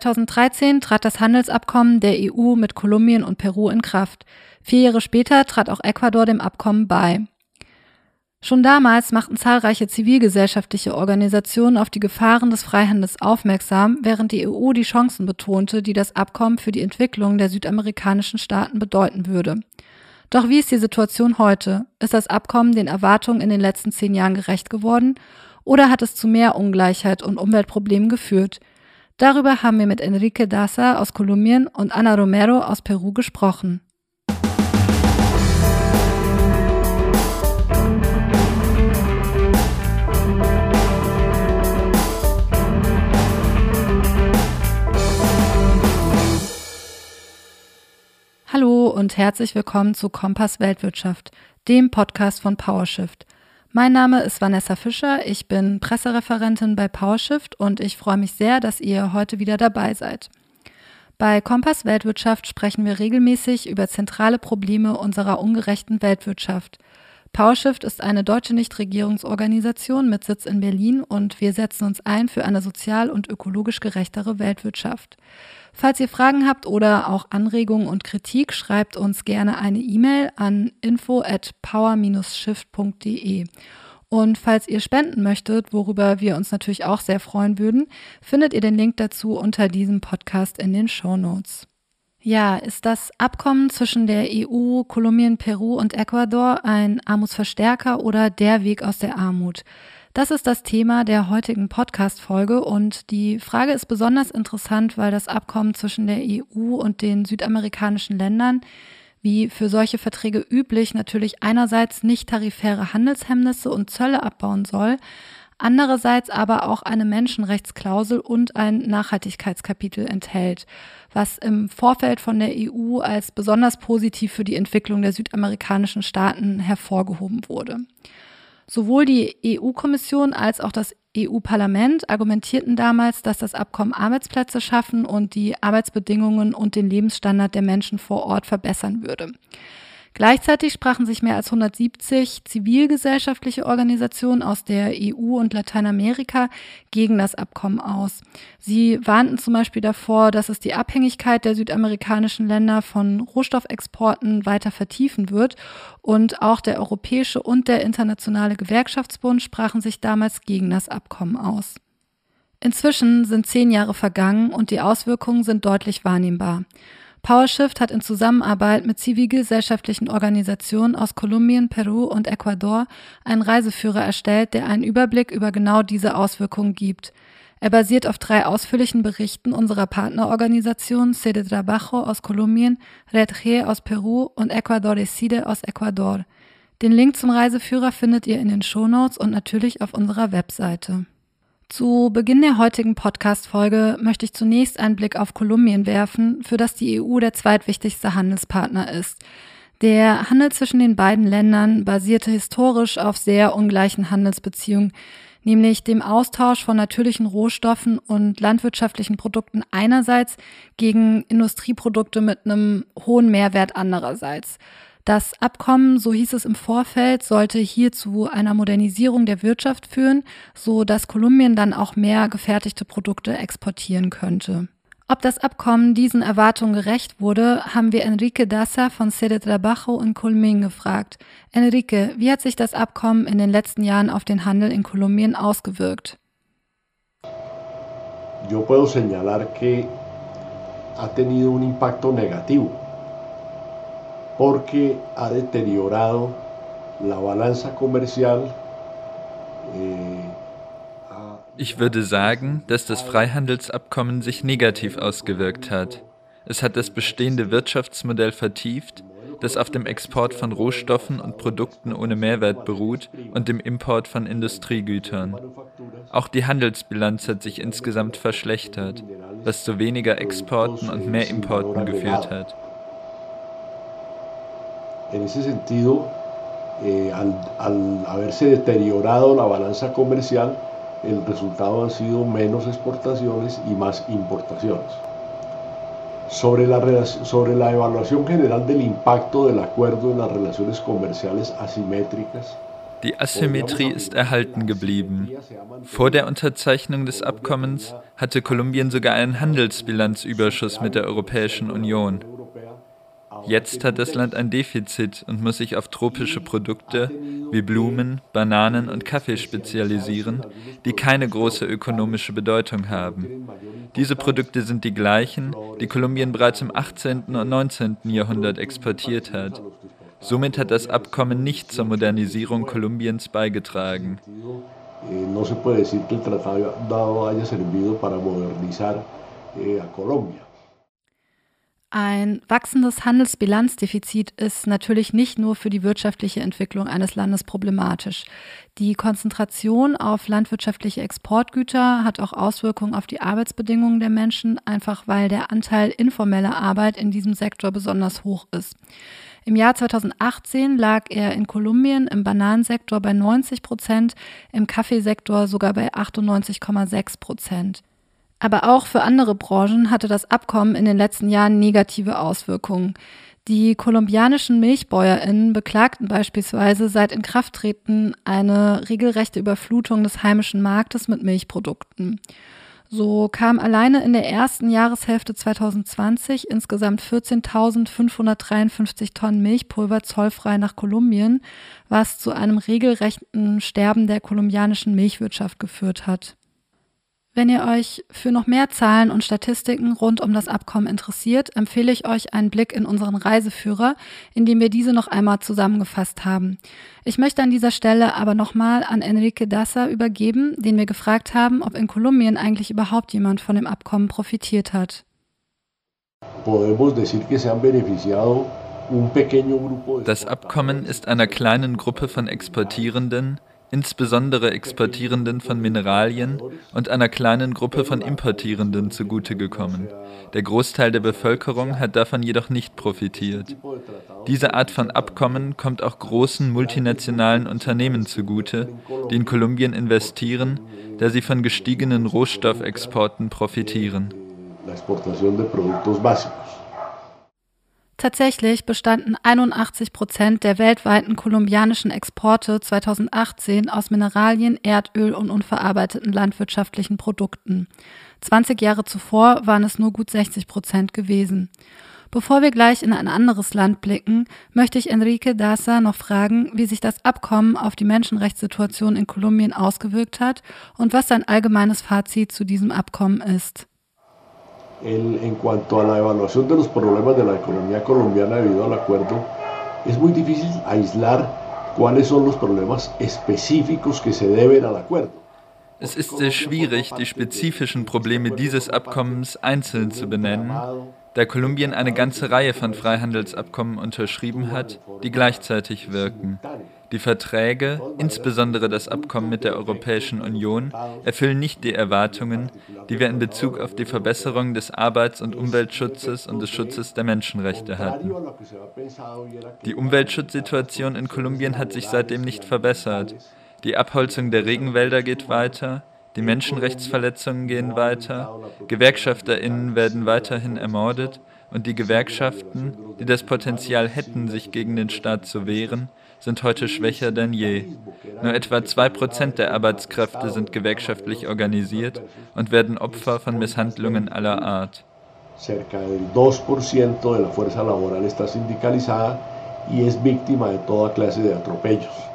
2013 trat das Handelsabkommen der EU mit Kolumbien und Peru in Kraft. Vier Jahre später trat auch Ecuador dem Abkommen bei. Schon damals machten zahlreiche zivilgesellschaftliche Organisationen auf die Gefahren des Freihandels aufmerksam, während die EU die Chancen betonte, die das Abkommen für die Entwicklung der südamerikanischen Staaten bedeuten würde. Doch wie ist die Situation heute? Ist das Abkommen den Erwartungen in den letzten zehn Jahren gerecht geworden? Oder hat es zu mehr Ungleichheit und Umweltproblemen geführt? Darüber haben wir mit Enrique Daza aus Kolumbien und Ana Romero aus Peru gesprochen. Hallo und herzlich willkommen zu Kompass Weltwirtschaft, dem Podcast von PowerShift. Mein Name ist Vanessa Fischer, ich bin Pressereferentin bei PowerShift und ich freue mich sehr, dass ihr heute wieder dabei seid. Bei Kompass Weltwirtschaft sprechen wir regelmäßig über zentrale Probleme unserer ungerechten Weltwirtschaft. PowerShift ist eine deutsche Nichtregierungsorganisation mit Sitz in Berlin und wir setzen uns ein für eine sozial und ökologisch gerechtere Weltwirtschaft. Falls ihr Fragen habt oder auch Anregungen und Kritik, schreibt uns gerne eine E-Mail an info at power-shift.de. Und falls ihr spenden möchtet, worüber wir uns natürlich auch sehr freuen würden, findet ihr den Link dazu unter diesem Podcast in den Show Notes. Ja, ist das Abkommen zwischen der EU, Kolumbien, Peru und Ecuador ein Armutsverstärker oder der Weg aus der Armut? Das ist das Thema der heutigen Podcast-Folge und die Frage ist besonders interessant, weil das Abkommen zwischen der EU und den südamerikanischen Ländern wie für solche Verträge üblich natürlich einerseits nicht tarifäre Handelshemmnisse und Zölle abbauen soll, andererseits aber auch eine Menschenrechtsklausel und ein Nachhaltigkeitskapitel enthält, was im Vorfeld von der EU als besonders positiv für die Entwicklung der südamerikanischen Staaten hervorgehoben wurde. Sowohl die EU-Kommission als auch das EU-Parlament argumentierten damals, dass das Abkommen Arbeitsplätze schaffen und die Arbeitsbedingungen und den Lebensstandard der Menschen vor Ort verbessern würde. Gleichzeitig sprachen sich mehr als 170 zivilgesellschaftliche Organisationen aus der EU und Lateinamerika gegen das Abkommen aus. Sie warnten zum Beispiel davor, dass es die Abhängigkeit der südamerikanischen Länder von Rohstoffexporten weiter vertiefen wird. Und auch der Europäische und der Internationale Gewerkschaftsbund sprachen sich damals gegen das Abkommen aus. Inzwischen sind zehn Jahre vergangen und die Auswirkungen sind deutlich wahrnehmbar. PowerShift hat in Zusammenarbeit mit zivilgesellschaftlichen Organisationen aus Kolumbien, Peru und Ecuador einen Reiseführer erstellt, der einen Überblick über genau diese Auswirkungen gibt. Er basiert auf drei ausführlichen Berichten unserer Partnerorganisationen Sede Trabajo aus Kolumbien, Red G aus Peru und Ecuador Decide aus Ecuador. Den Link zum Reiseführer findet ihr in den Shownotes und natürlich auf unserer Webseite. Zu Beginn der heutigen Podcast-Folge möchte ich zunächst einen Blick auf Kolumbien werfen, für das die EU der zweitwichtigste Handelspartner ist. Der Handel zwischen den beiden Ländern basierte historisch auf sehr ungleichen Handelsbeziehungen, nämlich dem Austausch von natürlichen Rohstoffen und landwirtschaftlichen Produkten einerseits gegen Industrieprodukte mit einem hohen Mehrwert andererseits. Das Abkommen, so hieß es im Vorfeld, sollte hier zu einer Modernisierung der Wirtschaft führen, so dass Kolumbien dann auch mehr gefertigte Produkte exportieren könnte. Ob das Abkommen diesen Erwartungen gerecht wurde, haben wir Enrique Daza von Sede Trabajo in Kolumbien gefragt. Enrique, wie hat sich das Abkommen in den letzten Jahren auf den Handel in Kolumbien ausgewirkt? Yo puedo señalar que ha tenido un impacto negativo porque ha deteriorado la balanza comercial. Eh, ich würde sagen, dass das Freihandelsabkommen sich negativ ausgewirkt hat. Es hat das bestehende Wirtschaftsmodell vertieft, das auf dem Export von Rohstoffen und Produkten ohne Mehrwert beruht und dem Import von Industriegütern. Auch die Handelsbilanz hat sich insgesamt verschlechtert, was zu weniger Exporten und mehr Importen geführt hat. En ese sentido, eh, al, al, haberse deteriorado la balanza comercial, el resultado han sido menos exportaciones y más importaciones. Sobre la, sobre la evaluación general del impacto del acuerdo en las relaciones comerciales asimétricas, Die Asymmetrie ist erhalten geblieben. Vor der Unterzeichnung des Abkommens hatte Kolumbien sogar einen Handelsbilanzüberschuss mit der Europäischen Union. Jetzt hat das Land ein Defizit und muss sich auf tropische Produkte wie Blumen, Bananen und Kaffee spezialisieren, die keine große ökonomische Bedeutung haben. Diese Produkte sind die gleichen, die Kolumbien bereits im 18. und 19. Jahrhundert exportiert hat. Somit hat das Abkommen nicht zur Modernisierung Kolumbiens beigetragen. No se puede decir que el tratado haya servido para modernizar eh, a Colombia. Ein wachsendes Handelsbilanzdefizit ist natürlich nicht nur für die wirtschaftliche Entwicklung eines Landes problematisch. Die Konzentration auf landwirtschaftliche Exportgüter hat auch Auswirkungen auf die Arbeitsbedingungen der Menschen, einfach weil der Anteil informeller Arbeit in diesem Sektor besonders hoch ist. Im Jahr 2018 lag er in Kolumbien im Bananensektor bei 90 Prozent, im Kaffeesektor sogar bei 98,6 Prozent. Aber auch für andere Branchen hatte das Abkommen in den letzten Jahren negative Auswirkungen. Die kolumbianischen Milchbäuerinnen beklagten beispielsweise seit Inkrafttreten eine regelrechte Überflutung des heimischen Marktes mit Milchprodukten. So kam alleine in der ersten Jahreshälfte 2020 insgesamt 14.553 Tonnen Milchpulver zollfrei nach Kolumbien, was zu einem regelrechten Sterben der kolumbianischen Milchwirtschaft geführt hat. Wenn ihr euch für noch mehr Zahlen und Statistiken rund um das Abkommen interessiert, empfehle ich euch einen Blick in unseren Reiseführer, in dem wir diese noch einmal zusammengefasst haben. Ich möchte an dieser Stelle aber nochmal an Enrique Dassa übergeben, den wir gefragt haben, ob in Kolumbien eigentlich überhaupt jemand von dem Abkommen profitiert hat. Das Abkommen ist einer kleinen Gruppe von Exportierenden, insbesondere Exportierenden von Mineralien und einer kleinen Gruppe von Importierenden zugute gekommen. Der Großteil der Bevölkerung hat davon jedoch nicht profitiert. Diese Art von Abkommen kommt auch großen multinationalen Unternehmen zugute, die in Kolumbien investieren, da sie von gestiegenen Rohstoffexporten profitieren. La exportación de productos básicos. Tatsächlich bestanden 81 Prozent der weltweiten kolumbianischen Exporte 2018 aus Mineralien, Erdöl und unverarbeiteten landwirtschaftlichen Produkten. 20 Jahre zuvor waren es nur gut 60 Prozent gewesen. Bevor wir gleich in ein anderes Land blicken, möchte ich Enrique Daza noch fragen, wie sich das Abkommen auf die Menschenrechtssituation in Kolumbien ausgewirkt hat und was sein allgemeines Fazit zu diesem Abkommen ist. En cuanto a la evaluación de los problemas de la economía colombiana debido al acuerdo, es muy difícil aislar cuáles son los problemas específicos que se deben al acuerdo. Es ist sehr schwierig, die spezifischen Probleme dieses Abkommens einzeln zu benennen, da Kolumbien eine ganze Reihe von Freihandelsabkommen unterschrieben hat, die gleichzeitig wirken. Die Verträge, insbesondere das Abkommen mit der Europäischen Union, erfüllen nicht die Erwartungen, die wir in Bezug auf die Verbesserung des Arbeits- und Umweltschutzes und des Schutzes der Menschenrechte hatten. Die Umweltschutzsituation in Kolumbien hat sich seitdem nicht verbessert. Die Abholzung der Regenwälder geht weiter, die Menschenrechtsverletzungen gehen weiter, Gewerkschafterinnen werden weiterhin ermordet und die Gewerkschaften, die das Potenzial hätten, sich gegen den Staat zu wehren, sind heute schwächer denn je. Nur etwa 2% der Arbeitskräfte sind gewerkschaftlich organisiert und werden Opfer von Misshandlungen aller Art. Cerca del 2% de la fuerza laboral está sindicalizada y es víctima de toda clase de atropellos.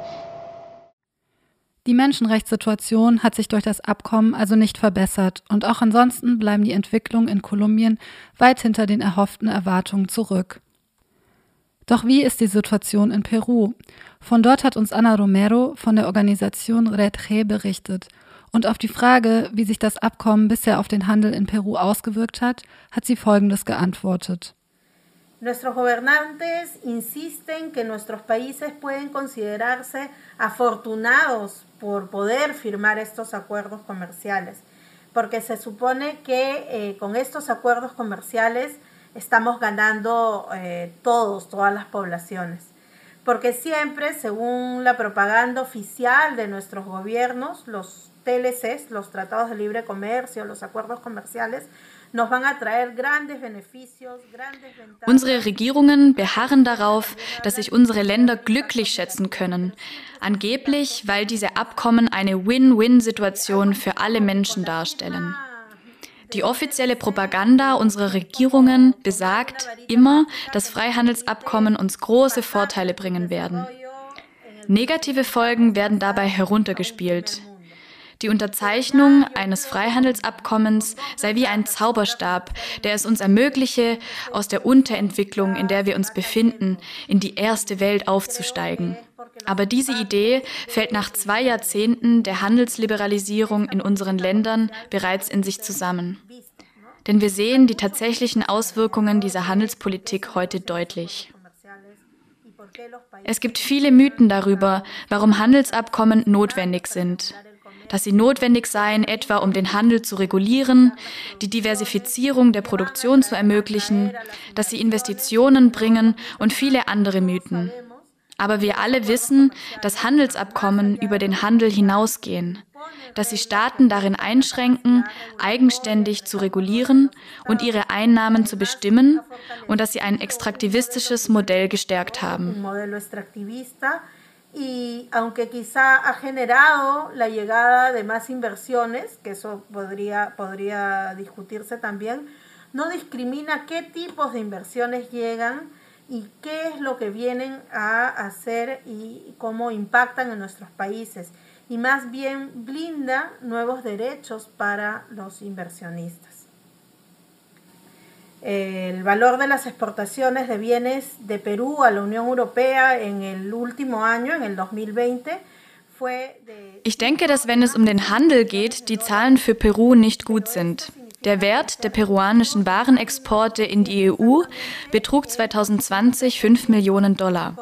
Die Menschenrechtssituation hat sich durch das Abkommen also nicht verbessert und auch ansonsten bleiben die Entwicklungen in Kolumbien weit hinter den erhofften Erwartungen zurück. Doch wie ist die Situation in Peru? Von dort hat uns Ana Romero von der Organisation Red G berichtet. Und auf die Frage, wie sich das Abkommen bisher auf den Handel in Peru ausgewirkt hat, hat sie Folgendes geantwortet. Nuestros gobernantes insisten que nuestros países pueden considerarse afortunados por poder firmar estos acuerdos comerciales, porque se supone que eh, con estos acuerdos comerciales estamos ganando eh, todos, todas las poblaciones. Porque siempre, según la propaganda oficial de nuestros gobiernos, los TLCs, los tratados de libre comercio, los acuerdos comerciales, Unsere Regierungen beharren darauf, dass sich unsere Länder glücklich schätzen können, angeblich weil diese Abkommen eine Win-Win-Situation für alle Menschen darstellen. Die offizielle Propaganda unserer Regierungen besagt immer, dass Freihandelsabkommen uns große Vorteile bringen werden. Negative Folgen werden dabei heruntergespielt. Die Unterzeichnung eines Freihandelsabkommens sei wie ein Zauberstab, der es uns ermögliche, aus der Unterentwicklung, in der wir uns befinden, in die erste Welt aufzusteigen. Aber diese Idee fällt nach zwei Jahrzehnten der Handelsliberalisierung in unseren Ländern bereits in sich zusammen. Denn wir sehen die tatsächlichen Auswirkungen dieser Handelspolitik heute deutlich. Es gibt viele Mythen darüber, warum Handelsabkommen notwendig sind dass sie notwendig seien, etwa um den Handel zu regulieren, die Diversifizierung der Produktion zu ermöglichen, dass sie Investitionen bringen und viele andere Mythen. Aber wir alle wissen, dass Handelsabkommen über den Handel hinausgehen, dass sie Staaten darin einschränken, eigenständig zu regulieren und ihre Einnahmen zu bestimmen und dass sie ein extraktivistisches Modell gestärkt haben. Y aunque quizá ha generado la llegada de más inversiones, que eso podría, podría discutirse también, no discrimina qué tipos de inversiones llegan y qué es lo que vienen a hacer y cómo impactan en nuestros países, y más bien blinda nuevos derechos para los inversionistas. El valor de las exportaciones de bienes de Perú a la Unión Europea en el último año, en el 2020, Ich denke, dass wenn es um den Handel geht, die Zahlen für Peru nicht gut sind. Der Wert der peruanischen Warenexporte in die EU betrug 2020 5 Millionen Dollar.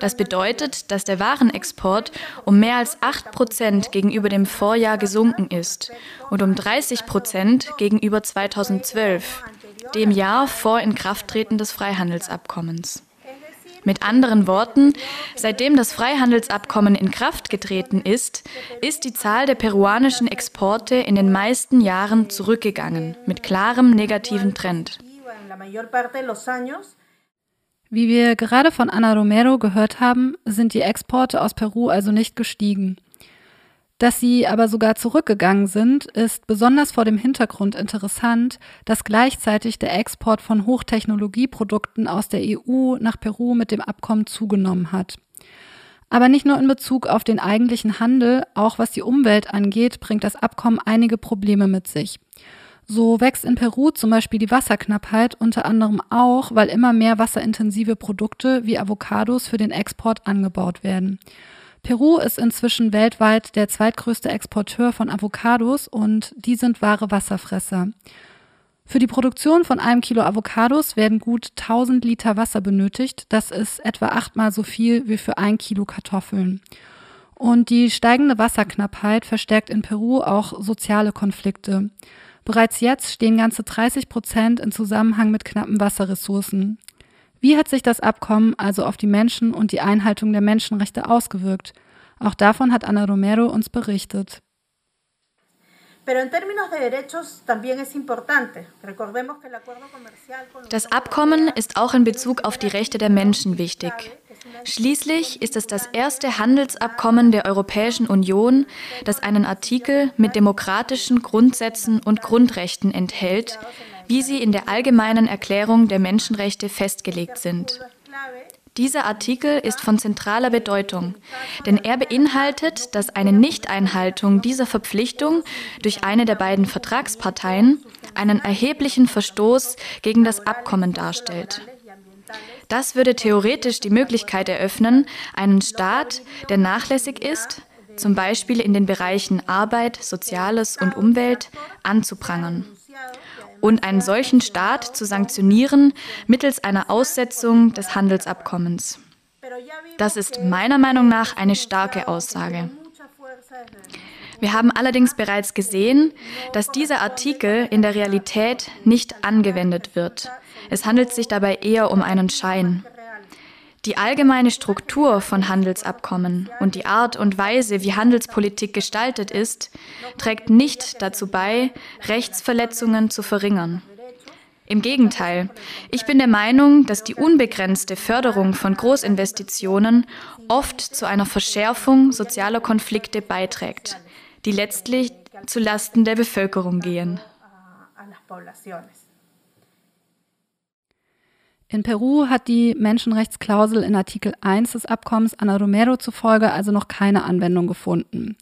Das bedeutet, dass der Warenexport um mehr als 8 Prozent gegenüber dem Vorjahr gesunken ist und um 30 Prozent gegenüber 2012 dem Jahr vor Inkrafttreten des Freihandelsabkommens. Mit anderen Worten, seitdem das Freihandelsabkommen in Kraft getreten ist, ist die Zahl der peruanischen Exporte in den meisten Jahren zurückgegangen, mit klarem negativen Trend. Wie wir gerade von Ana Romero gehört haben, sind die Exporte aus Peru also nicht gestiegen. Dass sie aber sogar zurückgegangen sind, ist besonders vor dem Hintergrund interessant, dass gleichzeitig der Export von Hochtechnologieprodukten aus der EU nach Peru mit dem Abkommen zugenommen hat. Aber nicht nur in Bezug auf den eigentlichen Handel, auch was die Umwelt angeht, bringt das Abkommen einige Probleme mit sich. So wächst in Peru zum Beispiel die Wasserknappheit unter anderem auch, weil immer mehr wasserintensive Produkte wie Avocados für den Export angebaut werden. Peru ist inzwischen weltweit der zweitgrößte Exporteur von Avocados und die sind wahre Wasserfresser. Für die Produktion von einem Kilo Avocados werden gut 1000 Liter Wasser benötigt. Das ist etwa achtmal so viel wie für ein Kilo Kartoffeln. Und die steigende Wasserknappheit verstärkt in Peru auch soziale Konflikte. Bereits jetzt stehen ganze 30 Prozent in Zusammenhang mit knappen Wasserressourcen. Wie hat sich das Abkommen also auf die Menschen und die Einhaltung der Menschenrechte ausgewirkt? Auch davon hat Ana Romero uns berichtet. Das Abkommen ist auch in Bezug auf die Rechte der Menschen wichtig. Schließlich ist es das erste Handelsabkommen der Europäischen Union, das einen Artikel mit demokratischen Grundsätzen und Grundrechten enthält, wie sie in der allgemeinen Erklärung der Menschenrechte festgelegt sind. Dieser Artikel ist von zentraler Bedeutung, denn er beinhaltet, dass eine Nichteinhaltung dieser Verpflichtung durch eine der beiden Vertragsparteien einen erheblichen Verstoß gegen das Abkommen darstellt. Das würde theoretisch die Möglichkeit eröffnen, einen Staat, der nachlässig ist, zum Beispiel in den Bereichen Arbeit, Soziales und Umwelt, anzuprangern und einen solchen Staat zu sanktionieren mittels einer Aussetzung des Handelsabkommens. Das ist meiner Meinung nach eine starke Aussage. Wir haben allerdings bereits gesehen, dass dieser Artikel in der Realität nicht angewendet wird. Es handelt sich dabei eher um einen Schein. Die allgemeine Struktur von Handelsabkommen und die Art und Weise, wie Handelspolitik gestaltet ist, trägt nicht dazu bei, Rechtsverletzungen zu verringern. Im Gegenteil, ich bin der Meinung, dass die unbegrenzte Förderung von Großinvestitionen oft zu einer Verschärfung sozialer Konflikte beiträgt, die letztlich zu Lasten der Bevölkerung gehen. In Peru hat die Menschenrechtsklausel in Artikel 1 des Abkommens Ana Romero zufolge also noch keine Anwendung gefunden.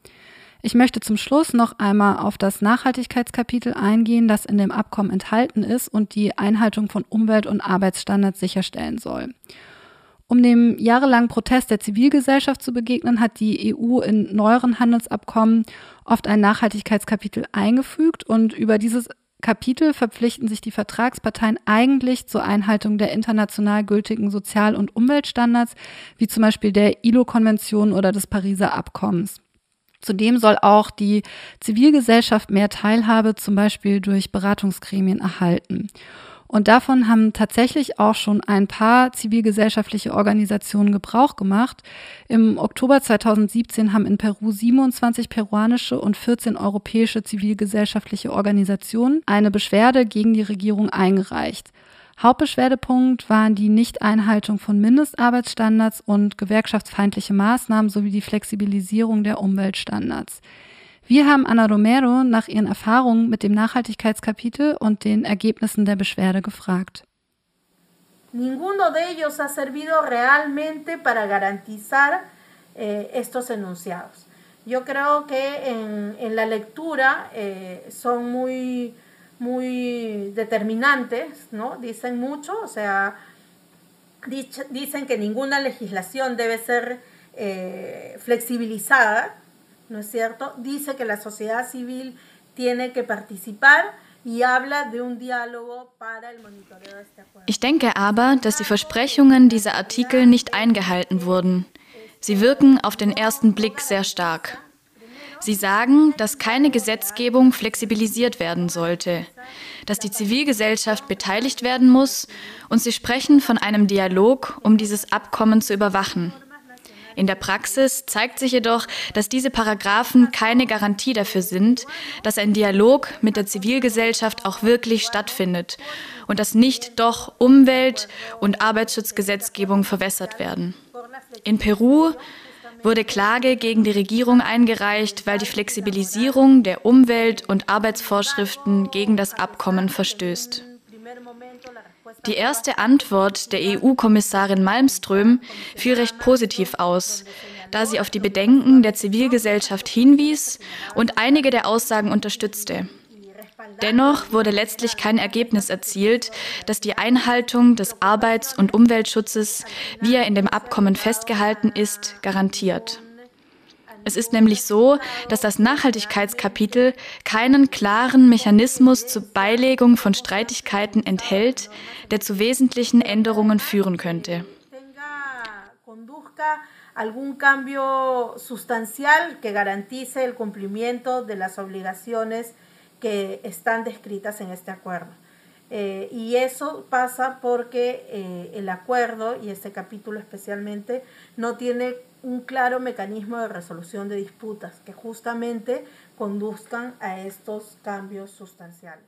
Ich möchte zum Schluss noch einmal auf das Nachhaltigkeitskapitel eingehen, das in dem Abkommen enthalten ist und die Einhaltung von Umwelt- und Arbeitsstandards sicherstellen soll. Um dem jahrelangen Protest der Zivilgesellschaft zu begegnen, hat die EU in neueren Handelsabkommen oft ein Nachhaltigkeitskapitel eingefügt und über dieses Kapitel verpflichten sich die Vertragsparteien eigentlich zur Einhaltung der international gültigen Sozial- und Umweltstandards, wie zum Beispiel der ILO-Konvention oder des Pariser Abkommens. Zudem soll auch die Zivilgesellschaft mehr Teilhabe, zum Beispiel durch Beratungsgremien, erhalten. Und davon haben tatsächlich auch schon ein paar zivilgesellschaftliche Organisationen Gebrauch gemacht. Im Oktober 2017 haben in Peru 27 peruanische und 14 europäische zivilgesellschaftliche Organisationen eine Beschwerde gegen die Regierung eingereicht. Hauptbeschwerdepunkt waren die Nichteinhaltung von Mindestarbeitsstandards und gewerkschaftsfeindliche Maßnahmen sowie die Flexibilisierung der Umweltstandards. Wir haben Anna Romero nach ihren Erfahrungen mit dem Nachhaltigkeitskapitel und den Ergebnissen der Beschwerde gefragt. Ninguno de ellos ha servido realmente para garantizar eh, estos enunciados. Yo creo que en, en la lectura eh, son muy, muy determinantes, ¿no? Dicen mucho, o sea, dicen que ninguna legislación debe ser eh, flexibilizada, ¿no es cierto? Dice que la sociedad civil tiene que participar. Ich denke aber, dass die Versprechungen dieser Artikel nicht eingehalten wurden. Sie wirken auf den ersten Blick sehr stark. Sie sagen, dass keine Gesetzgebung flexibilisiert werden sollte, dass die Zivilgesellschaft beteiligt werden muss und sie sprechen von einem Dialog, um dieses Abkommen zu überwachen. In der Praxis zeigt sich jedoch, dass diese Paragraphen keine Garantie dafür sind, dass ein Dialog mit der Zivilgesellschaft auch wirklich stattfindet und dass nicht doch Umwelt- und Arbeitsschutzgesetzgebung verwässert werden. In Peru wurde Klage gegen die Regierung eingereicht, weil die Flexibilisierung der Umwelt- und Arbeitsvorschriften gegen das Abkommen verstößt. Die erste Antwort der EU-Kommissarin Malmström fiel recht positiv aus, da sie auf die Bedenken der Zivilgesellschaft hinwies und einige der Aussagen unterstützte. Dennoch wurde letztlich kein Ergebnis erzielt, das die Einhaltung des Arbeits- und Umweltschutzes, wie er in dem Abkommen festgehalten ist, garantiert. Es ist nämlich so, dass das Nachhaltigkeitskapitel keinen klaren Mechanismus zur Beilegung von Streitigkeiten enthält, der zu wesentlichen Änderungen führen könnte. algún cambio sustancial que garantice el cumplimiento de las obligaciones que están descritas en este acuerdo. Eh, y eso pasa porque eh, el acuerdo, y este capítulo especialmente, no tiene un claro mecanismo de resolución de disputas que justamente conduzcan a estos cambios sustanciales.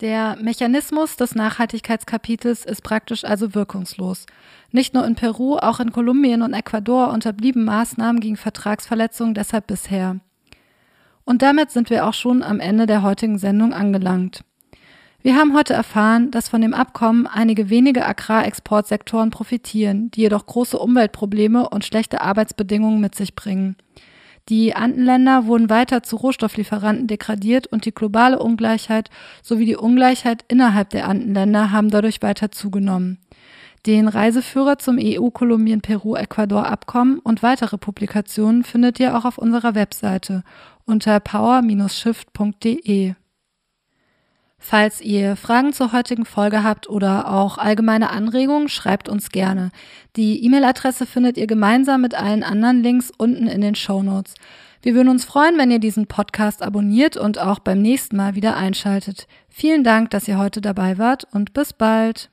Der Mechanismus des Nachhaltigkeitskapitels ist praktisch also wirkungslos. Nicht nur in Peru, auch in Kolumbien und Ecuador unterblieben Maßnahmen gegen Vertragsverletzungen deshalb bisher. Und damit sind wir auch schon am Ende der heutigen Sendung angelangt. Wir haben heute erfahren, dass von dem Abkommen einige wenige Agrarexportsektoren profitieren, die jedoch große Umweltprobleme und schlechte Arbeitsbedingungen mit sich bringen. Die Andenländer wurden weiter zu Rohstofflieferanten degradiert und die globale Ungleichheit sowie die Ungleichheit innerhalb der Andenländer haben dadurch weiter zugenommen. Den Reiseführer zum EU-Kolumbien-Peru-Ecuador-Abkommen und weitere Publikationen findet ihr auch auf unserer Webseite unter power-shift.de. Falls ihr Fragen zur heutigen Folge habt oder auch allgemeine Anregungen, schreibt uns gerne. Die E-Mail-Adresse findet ihr gemeinsam mit allen anderen Links unten in den Show Notes. Wir würden uns freuen, wenn ihr diesen Podcast abonniert und auch beim nächsten Mal wieder einschaltet. Vielen Dank, dass ihr heute dabei wart und bis bald.